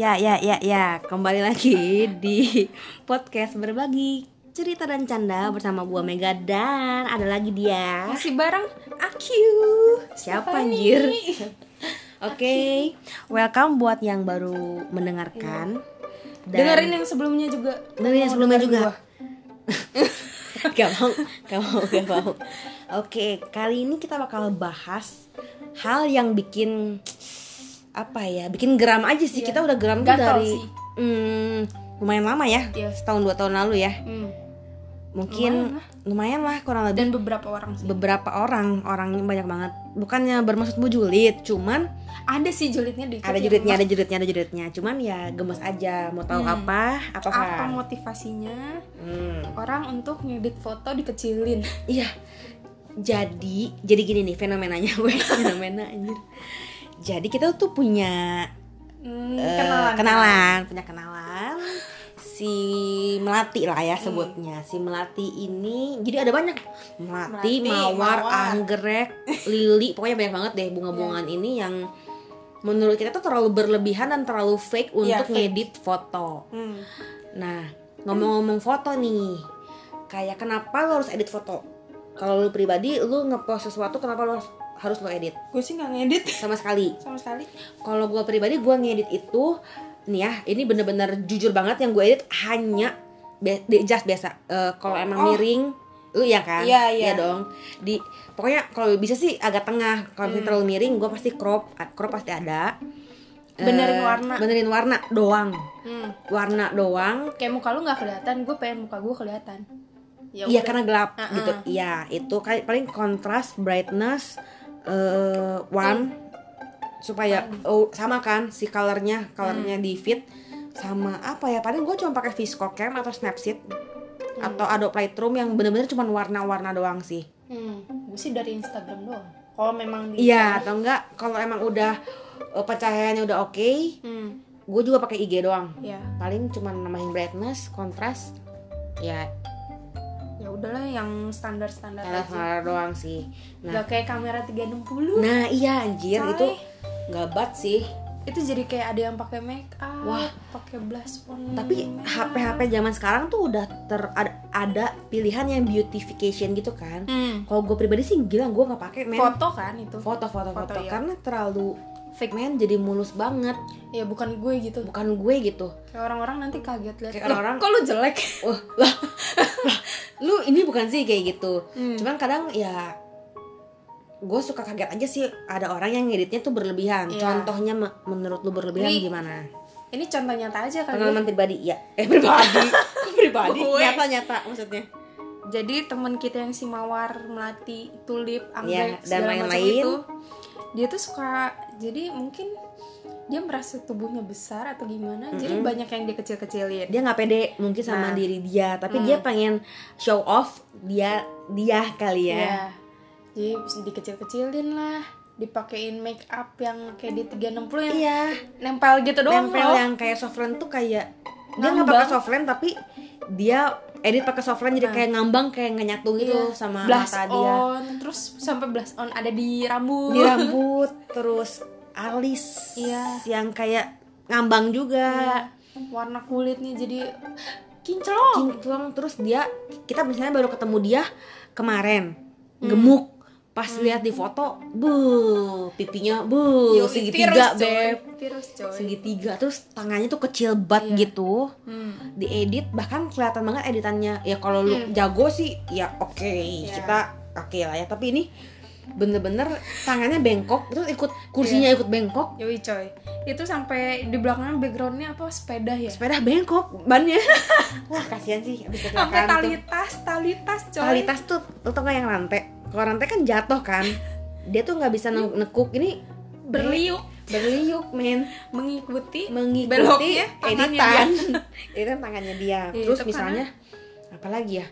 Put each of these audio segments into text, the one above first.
Ya, ya, ya, ya. Kembali lagi di podcast berbagi cerita dan canda bersama gua Mega dan ada lagi dia. Masih bareng Aku. Siapa Stephanie. anjir? Oke, welcome buat yang baru mendengarkan. Dan- Dengerin yang sebelumnya juga. Dengerin yang sebelumnya juga. gua. gak mau, gak mau, gak mau. Oke, kali ini kita bakal bahas hal yang bikin apa ya, bikin geram aja sih. Iya. Kita udah geram tuh dari sih. hmm, lumayan lama ya, Iya. setahun dua tahun lalu ya. Hmm. Mungkin lumayan lah, kurang lebih Dan beberapa orang sih. beberapa orang, orangnya banyak banget. Bukannya bermaksud julid, cuman Ada sih julidnya dikit. ada ya, julidnya, ada julidnya, ada julidnya. Cuman ya gemes aja, mau tahu Hmm. apa? Apa Apa motivasinya Hmm. orang untuk ngedit foto dikecilin? Iya. Jadi, jadi gini nih fenomenanya, gue fenomena anjir. Jadi kita tuh punya Hmm, eh, kenalan. kenalan, punya kenalan si Melati lah ya sebutnya. Si Melati ini jadi ada banyak Melati, Melati, Mawar, Mawar. Anggrek, Lili, pokoknya banyak banget deh bunga-bungaan Iya. ini yang menurut kita tuh terlalu berlebihan dan terlalu fake Iya, untuk fake. ngedit foto. Hmm. Nah, ngomong-ngomong foto nih, kayak kenapa lo harus edit foto? Kalau lo pribadi, lo ngepost sesuatu, kenapa lo harus, harus lo edit? Gue sih nggak ngedit Sama sekali. sama sekali. Kalau gue pribadi, gue ngedit itu, nih ya, ini bener-bener jujur banget yang gue edit hanya be- just biasa. Eh, Kalau emang Oh. miring, lu ya kan? Iya, iya. dong. Di pokoknya kalau bisa sih agak tengah. Kalau Hmm. terlalu miring, gue pasti crop, crop pasti ada. Benerin Eh, warna. Benerin warna doang. Hmm. Warna doang. Kayak muka lu nggak kelihatan, gue pengen muka gue kelihatan. Ya Iya udah. karena gelap Uh-uh. gitu. Iya itu kayak paling kontras, brightness, eh warm supaya oh, sama kan si colornya, colornya Hmm. di fit sama apa ya? Paling gue cuma pakai Visco Cam atau Snapseed Hmm. atau Adobe Lightroom yang bener-bener cuma warna-warna doang sih. Hmm. Gue sih dari Instagram doang. Kalau memang di Iya atau enggak? Kalau emang udah eh, pencahayaannya udah oke, Hmm. gue juga pakai IG doang. Ya, Paling cuma nambahin brightness, kontras, ya udahlah yang standar-standar aja. standar doang sih. Nah, Gak kayak kamera 360. nah iya anjir itu nggak bad sih. itu jadi kayak ada yang pakai make up, Wah. pakai blush on. Tapi HP-HP up. zaman sekarang tuh udah ter ada, ada pilihan yang beautification gitu kan. Hmm. Kalau gue pribadi sih gila gue nggak pakai. Foto kan itu. foto foto foto, Foto, iya. karena terlalu Fake. men jadi mulus banget. Ya bukan gue gitu. Bukan gue gitu. Kayak orang-orang nanti kaget lihat. Kayak "Loh, orang-orang- kok lu jelek? Wah, lah, lah, lu ini bukan sih kayak gitu. Hmm. Cuman kadang ya gue suka kaget aja sih ada orang yang ngeditnya tuh berlebihan. Iya. Contohnya me- menurut lu berlebihan Ini gimana? Ini contoh nyata aja ya. Pengalaman pribadi ya. Eh pribadi. Pribadi. Nyata nyata maksudnya. Jadi teman kita yang si Mawar, Melati, Tulip, Anggrek, dan segala macam lain-lain. itu, dia tuh suka jadi mungkin dia merasa tubuhnya besar atau gimana, jadi Mm-mm. banyak yang dia kecil-kecilin. dia nggak pede mungkin sama Nah. diri dia tapi Hmm. dia pengen show off dia dia kali ya Iya. Jadi dikecil-kecilin lah, dipakein make up yang kayak di 360 yang iya nempel gitu doang nempel loh. yang kayak softline tuh kayak dia nggak pakai softline tapi dia edit pakai softline jadi Nah. kayak ngambang kayak nggak nyatu gitu Iya. sama blush mata dia on, terus sampai blush on ada di rambut. di rambut terus alis Iya. yang kayak ngambang juga Iya. Warna kulitnya jadi kinclong. kinclong terus dia kita misalnya baru ketemu dia kemarin Hmm. gemuk pas lihat di foto bu pipinya bu segitiga beb Tirus coy. segitiga terus tangannya tuh kecil banget Iya. gitu Hmm. diedit bahkan kelihatan banget editannya ya kalau lu Hmm. jago sih ya oke Iya. kita oke lah ya tapi ini bener-bener tangannya bengkok terus ikut kursinya Iya. ikut bengkok Yoi coy. Itu sampai di belakangnya backgroundnya apa sepeda ya? sepeda bengkok bannya wah kasihan sih abis Sampai tali tas, tali tas coy. tali tas tuh lo tau gak yang rantai kalau rantai kan jatuh kan dia tuh nggak bisa ne- nekuk ini berliuk berliuk men. Mengikuti mengikuti Beloknya editan. editan tangannya dia. Iya, terus misalnya apa lagi ya?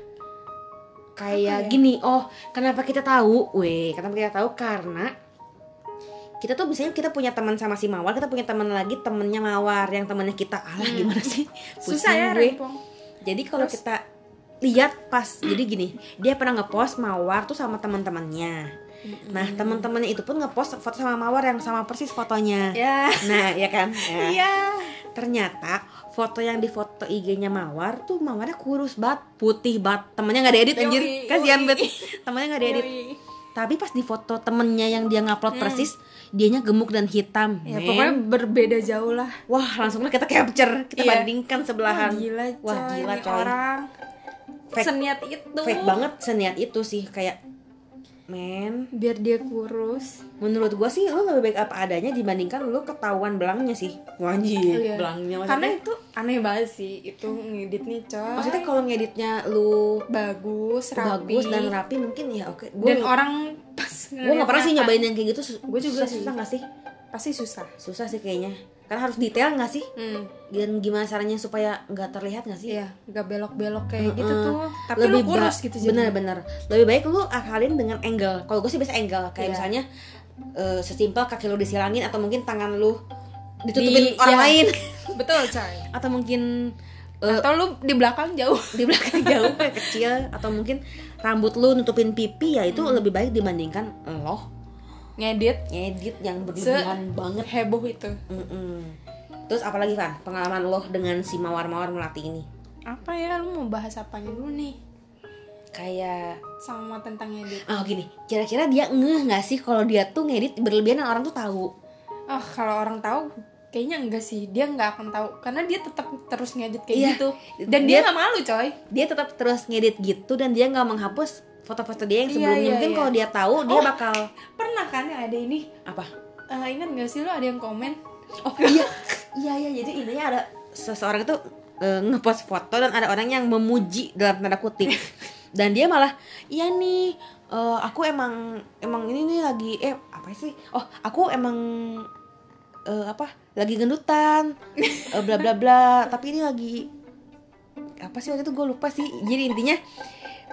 Kayak Apa ya? gini oh kenapa kita tahu? Weh kenapa kita tahu? Karena kita tuh biasanya kita punya teman sama si mawar kita punya teman lagi temennya mawar yang temennya kita. Alah Hmm. gimana sih? Susah Pusing ya gue. rempong. jadi kalau kita lihat pas jadi gini dia pernah ngepost mawar tuh sama teman-temannya Nah teman-temannya itu pun ngepost foto sama Mawar yang sama persis fotonya. Ya. Nah ya kan. Ya. Iya. ternyata foto yang di foto IG-nya Mawar tuh Mawarnya kurus banget putih banget. Temennya nggak diedit anjir. Kasihan banget. temennya nggak diedit. Yoi. tapi pas di foto temennya yang dia ngupload persis dianya gemuk dan hitam. Ya pokoknya berbeda jauh lah. Wah langsung lah kita capture kita Iya. bandingkan sebelahan. Wah, gila coy, wah gila coy. orang. Fake- seniat itu. Fake banget seniat itu sih kayak men. Biar dia kurus. Menurut gua sih lu lebih baik apa adanya dibandingkan lu ketahuan belangnya sih. Wajib Iya. belangnya maksudnya? Karena itu aneh banget sih itu ngeditnya coy maksudnya kalau ngeditnya lu bagus rapi. bagus dan rapi mungkin ya oke. Gua dan orang pas gua nggak pernah sih nyobain yang kayak gitu Gua juga sih. susah nggak sih pasti susah. Susah sih kayaknya. Karena harus detail nggak sih? Hmm. dan gimana caranya supaya nggak terlihat nggak sih? Iya nggak belok-belok kayak gitu tuh. Tapi lebih lu kurus gitu jadi bener-bener. Lebih baik lu akalin dengan angle. Kalau gue sih biasa angle. Kayak Iya. misalnya eh, sesimpel kaki lu disilangin atau mungkin tangan lu ditutupin Di- orang iya. lain. Betul coy. Atau mungkin eh, atau lu di belakang jauh. di belakang jauh kayak kecil. Atau mungkin rambut lu nutupin pipi ya itu Hmm. lebih baik dibandingkan lo ngedit. Ngedit yang berlebihan banget. heboh itu. Mm-mm. terus apalagi kan pengalaman lo dengan si mawar-mawar melati ini? Apa ya? Lu mau bahas apanya dulu nih? Kayak sama tentang ngedit. Oh gini. Kira-kira dia ngeh nggak sih kalau dia tuh ngedit berlebihan dan orang tuh tahu? Oh kalau orang tahu kayaknya enggak sih. Dia nggak akan tahu. Karena dia tetap terus ngedit kayak Iya. gitu. Dan dia Dia- nggak malu coy. dia tetap terus ngedit gitu dan dia nggak menghapus foto-foto dia yang Iya, sebelumnya. iya, mungkin iya. kalau dia tahu dia Oh. bakal pernah kan yang ada ini? Apa? Eh, ingat gak sih lu ada yang komen? Oh iya. Iya iya. Jadi intinya ada seseorang itu eh, ngepost foto dan ada orang yang memuji dalam tanda kutip. Dan dia malah iya nih eh, aku emang emang ini nih lagi eh apa sih? Oh aku emang eh, apa? Lagi gendutan eh, bla bla bla. Tapi ini lagi apa sih waktu itu? Gue lupa sih. Jadi intinya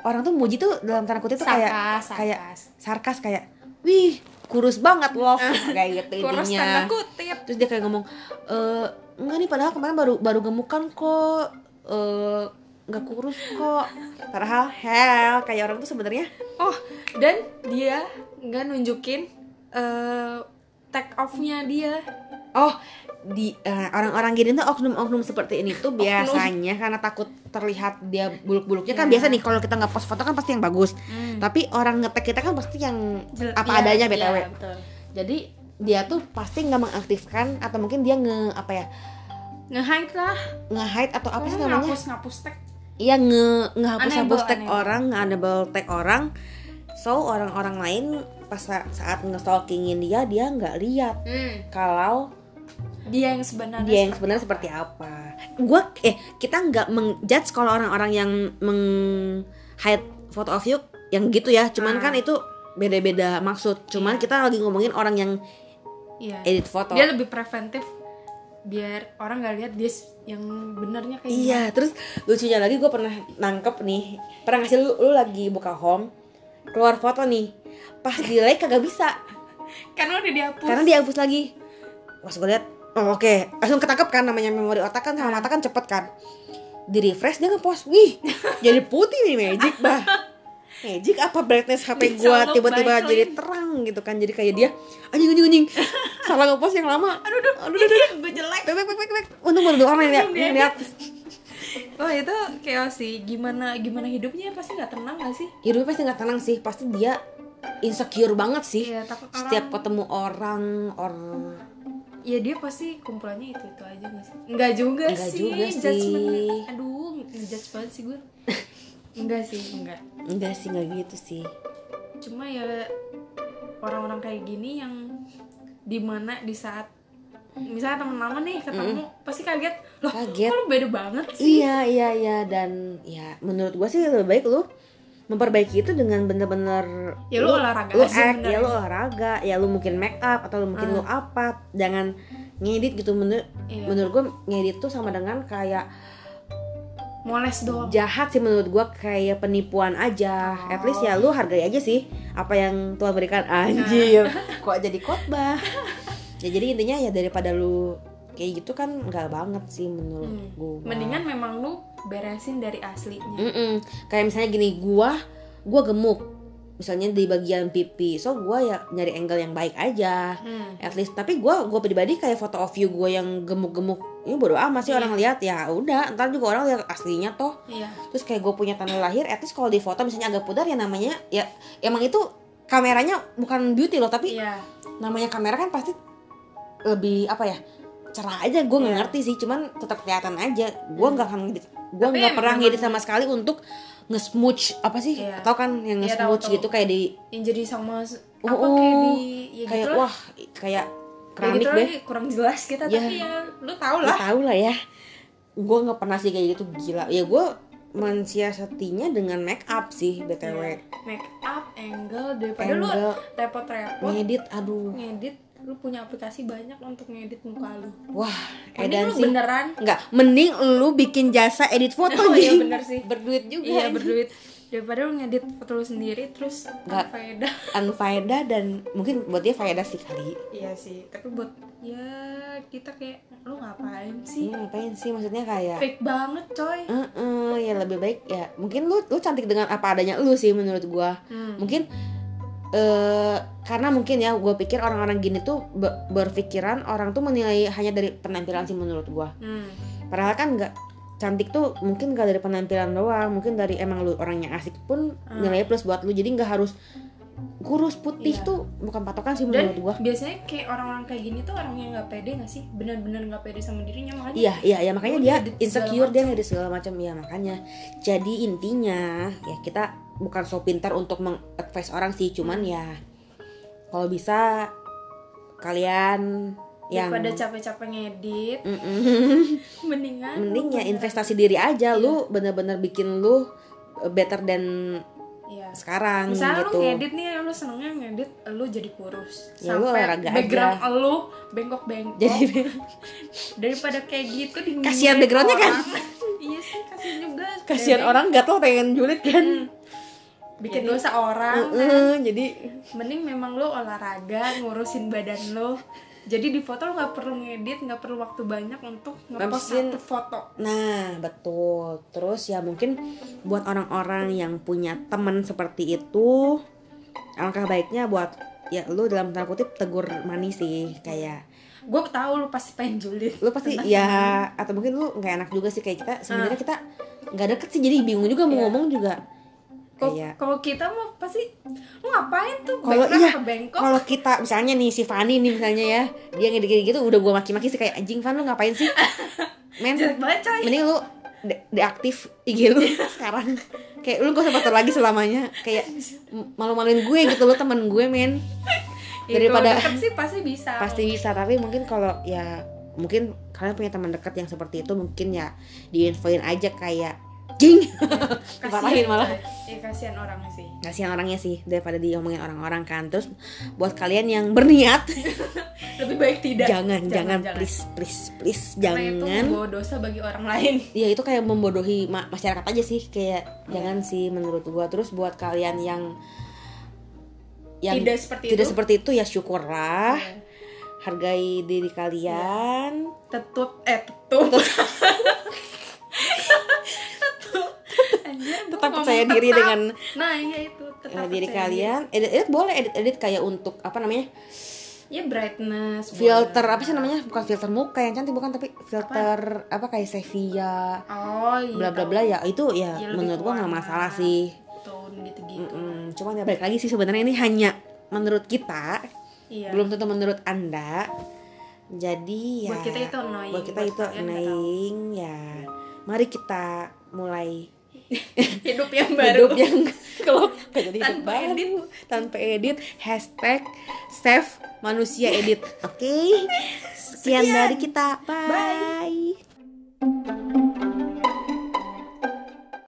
orang tuh muji tuh dalam tanda kutip tuh kayak Sarkas, kayak sarkas. kayak wih kurus banget loh kayak gitu kurus intinya. tanda kutip. Terus dia kayak ngomong e, enggak nih padahal kemarin baru baru gemukan kok. Eh nggak kurus kok. Padahal hell kayak orang tuh sebenarnya oh dan dia nggak nunjukin eh take off-nya dia. Oh di eh, orang-orang gini tuh oknum-oknum seperti ini tuh biasanya karena takut terlihat dia buluk-buluknya kan Iya. biasa nih kalau kita nggak post foto kan pasti yang bagus. Tapi orang ngetek kita kan pasti yang Jel- apa iya, adanya iya, btw betul. jadi dia tuh pasti nggak mengaktifkan atau mungkin dia nge apa ya? Nge-hide lah. Nge-hide atau apa sih namanya? ngapus ngapus tag. Iya nge ngehapus hapus Unable, tag unable. orang, nge-enable tag orang. So orang-orang lain pas sa- saat nge-stalkingin dia dia nggak lihat. Kalau dia yang sebenarnya dia yang sebenarnya seperti apa. Gua eh kita nggak mengjudge kalau orang-orang yang meng hide photo of you yang gitu ya. Cuman Ah. kan itu beda-beda maksud. Cuman Iya. kita lagi ngomongin orang yang Iya. edit foto. dia lebih preventif biar orang nggak lihat dia yang benernya kayak Iya, terus lucunya lagi gue pernah nangkep nih Pernah ngasih lu, lu lagi buka home Keluar foto nih Pas di like kagak bisa karena udah dihapus Karena dihapus lagi Pas gue liat Oh oke. Langsung ketangkep kan namanya memori otak kan sama mata kan cepet kan. Di refresh dia ngepost Wih jadi putih nih Magic bah. Magic apa brightness HP gue tiba-tiba jadi terang gitu kan. Jadi kayak dia Anjing anjing anjing. Salah ngepost yang lama. Aduh aduh. Aduh aduh, aduh. gue jelek. Bek bek bek bek Untung baru dua orang yang diedit. liat oh itu chaos sih. Gimana gimana hidupnya? Pasti nggak tenang gak sih? Hidupnya pasti nggak tenang sih. Pasti dia insecure banget sih. Iya, takut orang- setiap ketemu orang or ya dia pasti kumpulannya itu itu aja gak sih? Nggak juga Nggak sih juga sih. aduh ngejudge banget sih gue. Enggak sih enggak enggak sih nggak gitu sih. Cuma ya orang-orang kayak gini yang di mana di saat misalnya temen lama nih ketemu pasti kaget. Loh Kaget. kok lu beda banget sih? Iya iya iya dan ya menurut gua sih lebih baik lu memperbaiki itu dengan bener-bener Ya, lu olahraga lu act, ya lu olahraga ya lu mungkin make up atau lu mungkin lu apa jangan ngedit gitu menurut Ah. Iya. menurut gua ngedit tuh sama dengan kayak moles doang jahat sih menurut gua kayak penipuan aja. At least ya lu hargai aja sih apa yang Tuhan berikan anjir. Kok jadi khotbah? ya jadi intinya ya daripada lu kayak gitu kan nggak banget sih menurut Hmm. gua. mendingan memang lu beresin dari aslinya Mm-mm. kayak misalnya gini gua gua gemuk misalnya di bagian pipi so gue ya nyari angle yang baik aja Hmm. at least tapi gue gue pribadi kayak foto of you gue yang gemuk-gemuk ini bodo amat sih Iya. orang lihat ya udah ntar juga orang lihat aslinya toh Iya. terus kayak gue punya tanda lahir at least kalau di foto misalnya agak pudar ya namanya ya emang itu kameranya bukan beauty loh tapi Iya. namanya kamera kan pasti lebih apa ya cerah aja gue nggak Iya. ngerti sih cuman tetap kelihatan aja gue nggak akan gue nggak pernah memang- ngedit sama sekali untuk nge-smooch apa sih Iya. tau kan yang Iya, nge-smooch tahu. gitu kayak di Yang jadi sama Oh, apa oh. kayak di ya kayak gitu wah kayak keramik gitu deh lah, kurang jelas kita Iya. tapi ya lu tau Lu lah. tahu lah ya gue nggak pernah sih kayak gitu gila ya gue mensiasatinya dengan make up sih btw Iya. Make up, angle daripada lu Angle. repot-repot ngedit aduh ngedit lu punya aplikasi banyak untuk ngedit muka lu. wah edan sih beneran nggak mending lu bikin jasa edit foto Oh, iya, bener sih. berduit juga iya berduit daripada lu ngedit foto lu sendiri terus Nggak. faedah. unfaedah dan mungkin buat dia faedah sih kali Iya sih, tapi buat ya kita kayak lu ngapain sih? ini ngapain sih maksudnya kayak Fake banget coy. "Eh-eh, ya lebih baik ya mungkin lu lu cantik dengan apa adanya lu sih menurut gua Hmm. mungkin eh karena mungkin ya gue pikir orang-orang gini tuh be- berpikiran orang tuh menilai hanya dari penampilan sih menurut gua Hmm. padahal kan nggak cantik tuh mungkin gak dari penampilan doang mungkin dari emang lu orangnya asik pun Hmm. nilainya plus buat lu jadi nggak harus kurus putih Iya. tuh bukan patokan sih Dan menurut gua biasanya kayak orang-orang kayak gini tuh orang yang nggak pede gak sih? Benar-benar nggak pede sama dirinya makanya. Iya, iya, ya makanya dia insecure dia ngedit segala macam ya makanya. Jadi intinya ya kita bukan so pintar untuk mengadvise orang sih, cuman Hmm. ya kalau bisa kalian yang Daripada capek-capek ngedit, mendingan mending lu ya investasi diri aja, Iya. lu bener-bener bikin lu better than Iya. sekarang Misalnya gitu. lu ngedit nih, lu senengnya ngedit, lu jadi kurus. Ya, lu olahraga background aja. lu bengkok-bengkok. Jadi daripada kayak gitu di Kasihan backgroundnya kan? iya sih, kasihan juga. kasihan orang gatel pengen julid kan. Hmm. Bikin dosa orang. kan. Heeh, jadi Mending memang lu olahraga, ngurusin badan lu. Jadi di foto lu nggak perlu ngedit, nggak perlu waktu banyak untuk ngepost satu foto. Nah, betul. Terus ya mungkin buat orang-orang yang punya temen seperti itu, alangkah baiknya buat ya lu dalam tanda kutip tegur manis sih kayak Gue tahu lu pasti pengen julid. lu pasti ya atau mungkin lu nggak enak juga sih kayak kita sebenarnya kita nggak deket sih jadi bingung juga mau Iya. ngomong juga Kalau kita mah pasti lu ngapain tuh? Kalau iya, apa bengkok? kalau kita misalnya nih si Fani nih misalnya ya dia ngedikit gitu udah gua maki-maki sih kayak anjing Fan lu ngapain sih men coy. mending lu de- deaktif IG lu sekarang kayak lu gak usah foto lagi selamanya kayak malu-maluin gue gitu lu temen gue men Ya, daripada- deket sih pasti bisa. pasti bisa tapi mungkin kalau ya mungkin kalian punya teman dekat yang seperti itu mungkin ya diinfoin aja kayak jing Diparahin malah. Iya kasihan orangnya sih. kasihan orangnya sih daripada diomongin orang-orang kan terus buat kalian yang berniat Lebih baik tidak. jangan, jangan please please please Karena itu jangan membawa dosa bagi orang lain. ya itu kayak membodohi ma- masyarakat aja sih kayak jangan sih menurut gua terus buat kalian yang yang Tidak seperti tidak itu. seperti itu ya syukurlah Iya. hargai diri kalian Tetut eh tetut. Tetap ngomong percaya diri tetap. dengan Nah, iya itu tetap diri kalian edit, edit boleh edit edit kayak untuk apa namanya Ya brightness. filter boleh. apa sih namanya bukan filter muka yang cantik bukan tapi filter apa, kayak Sevilla Oh iya. bla bla bla ya itu ya, Ya, menurut gua nggak masalah sih Tone. Mm-mm. cuman ya balik lagi sih sebenarnya ini hanya menurut kita Iya. belum tentu menurut anda jadi ya Buat kita itu annoying, buat kita buat itu annoying ya mari kita mulai hidup yang baru. hidup yang kalau jadi hidup Tanpa baru. edit. tanpa edit. Hashtag save manusia edit. Oke. Sekian, dari kita. Bye.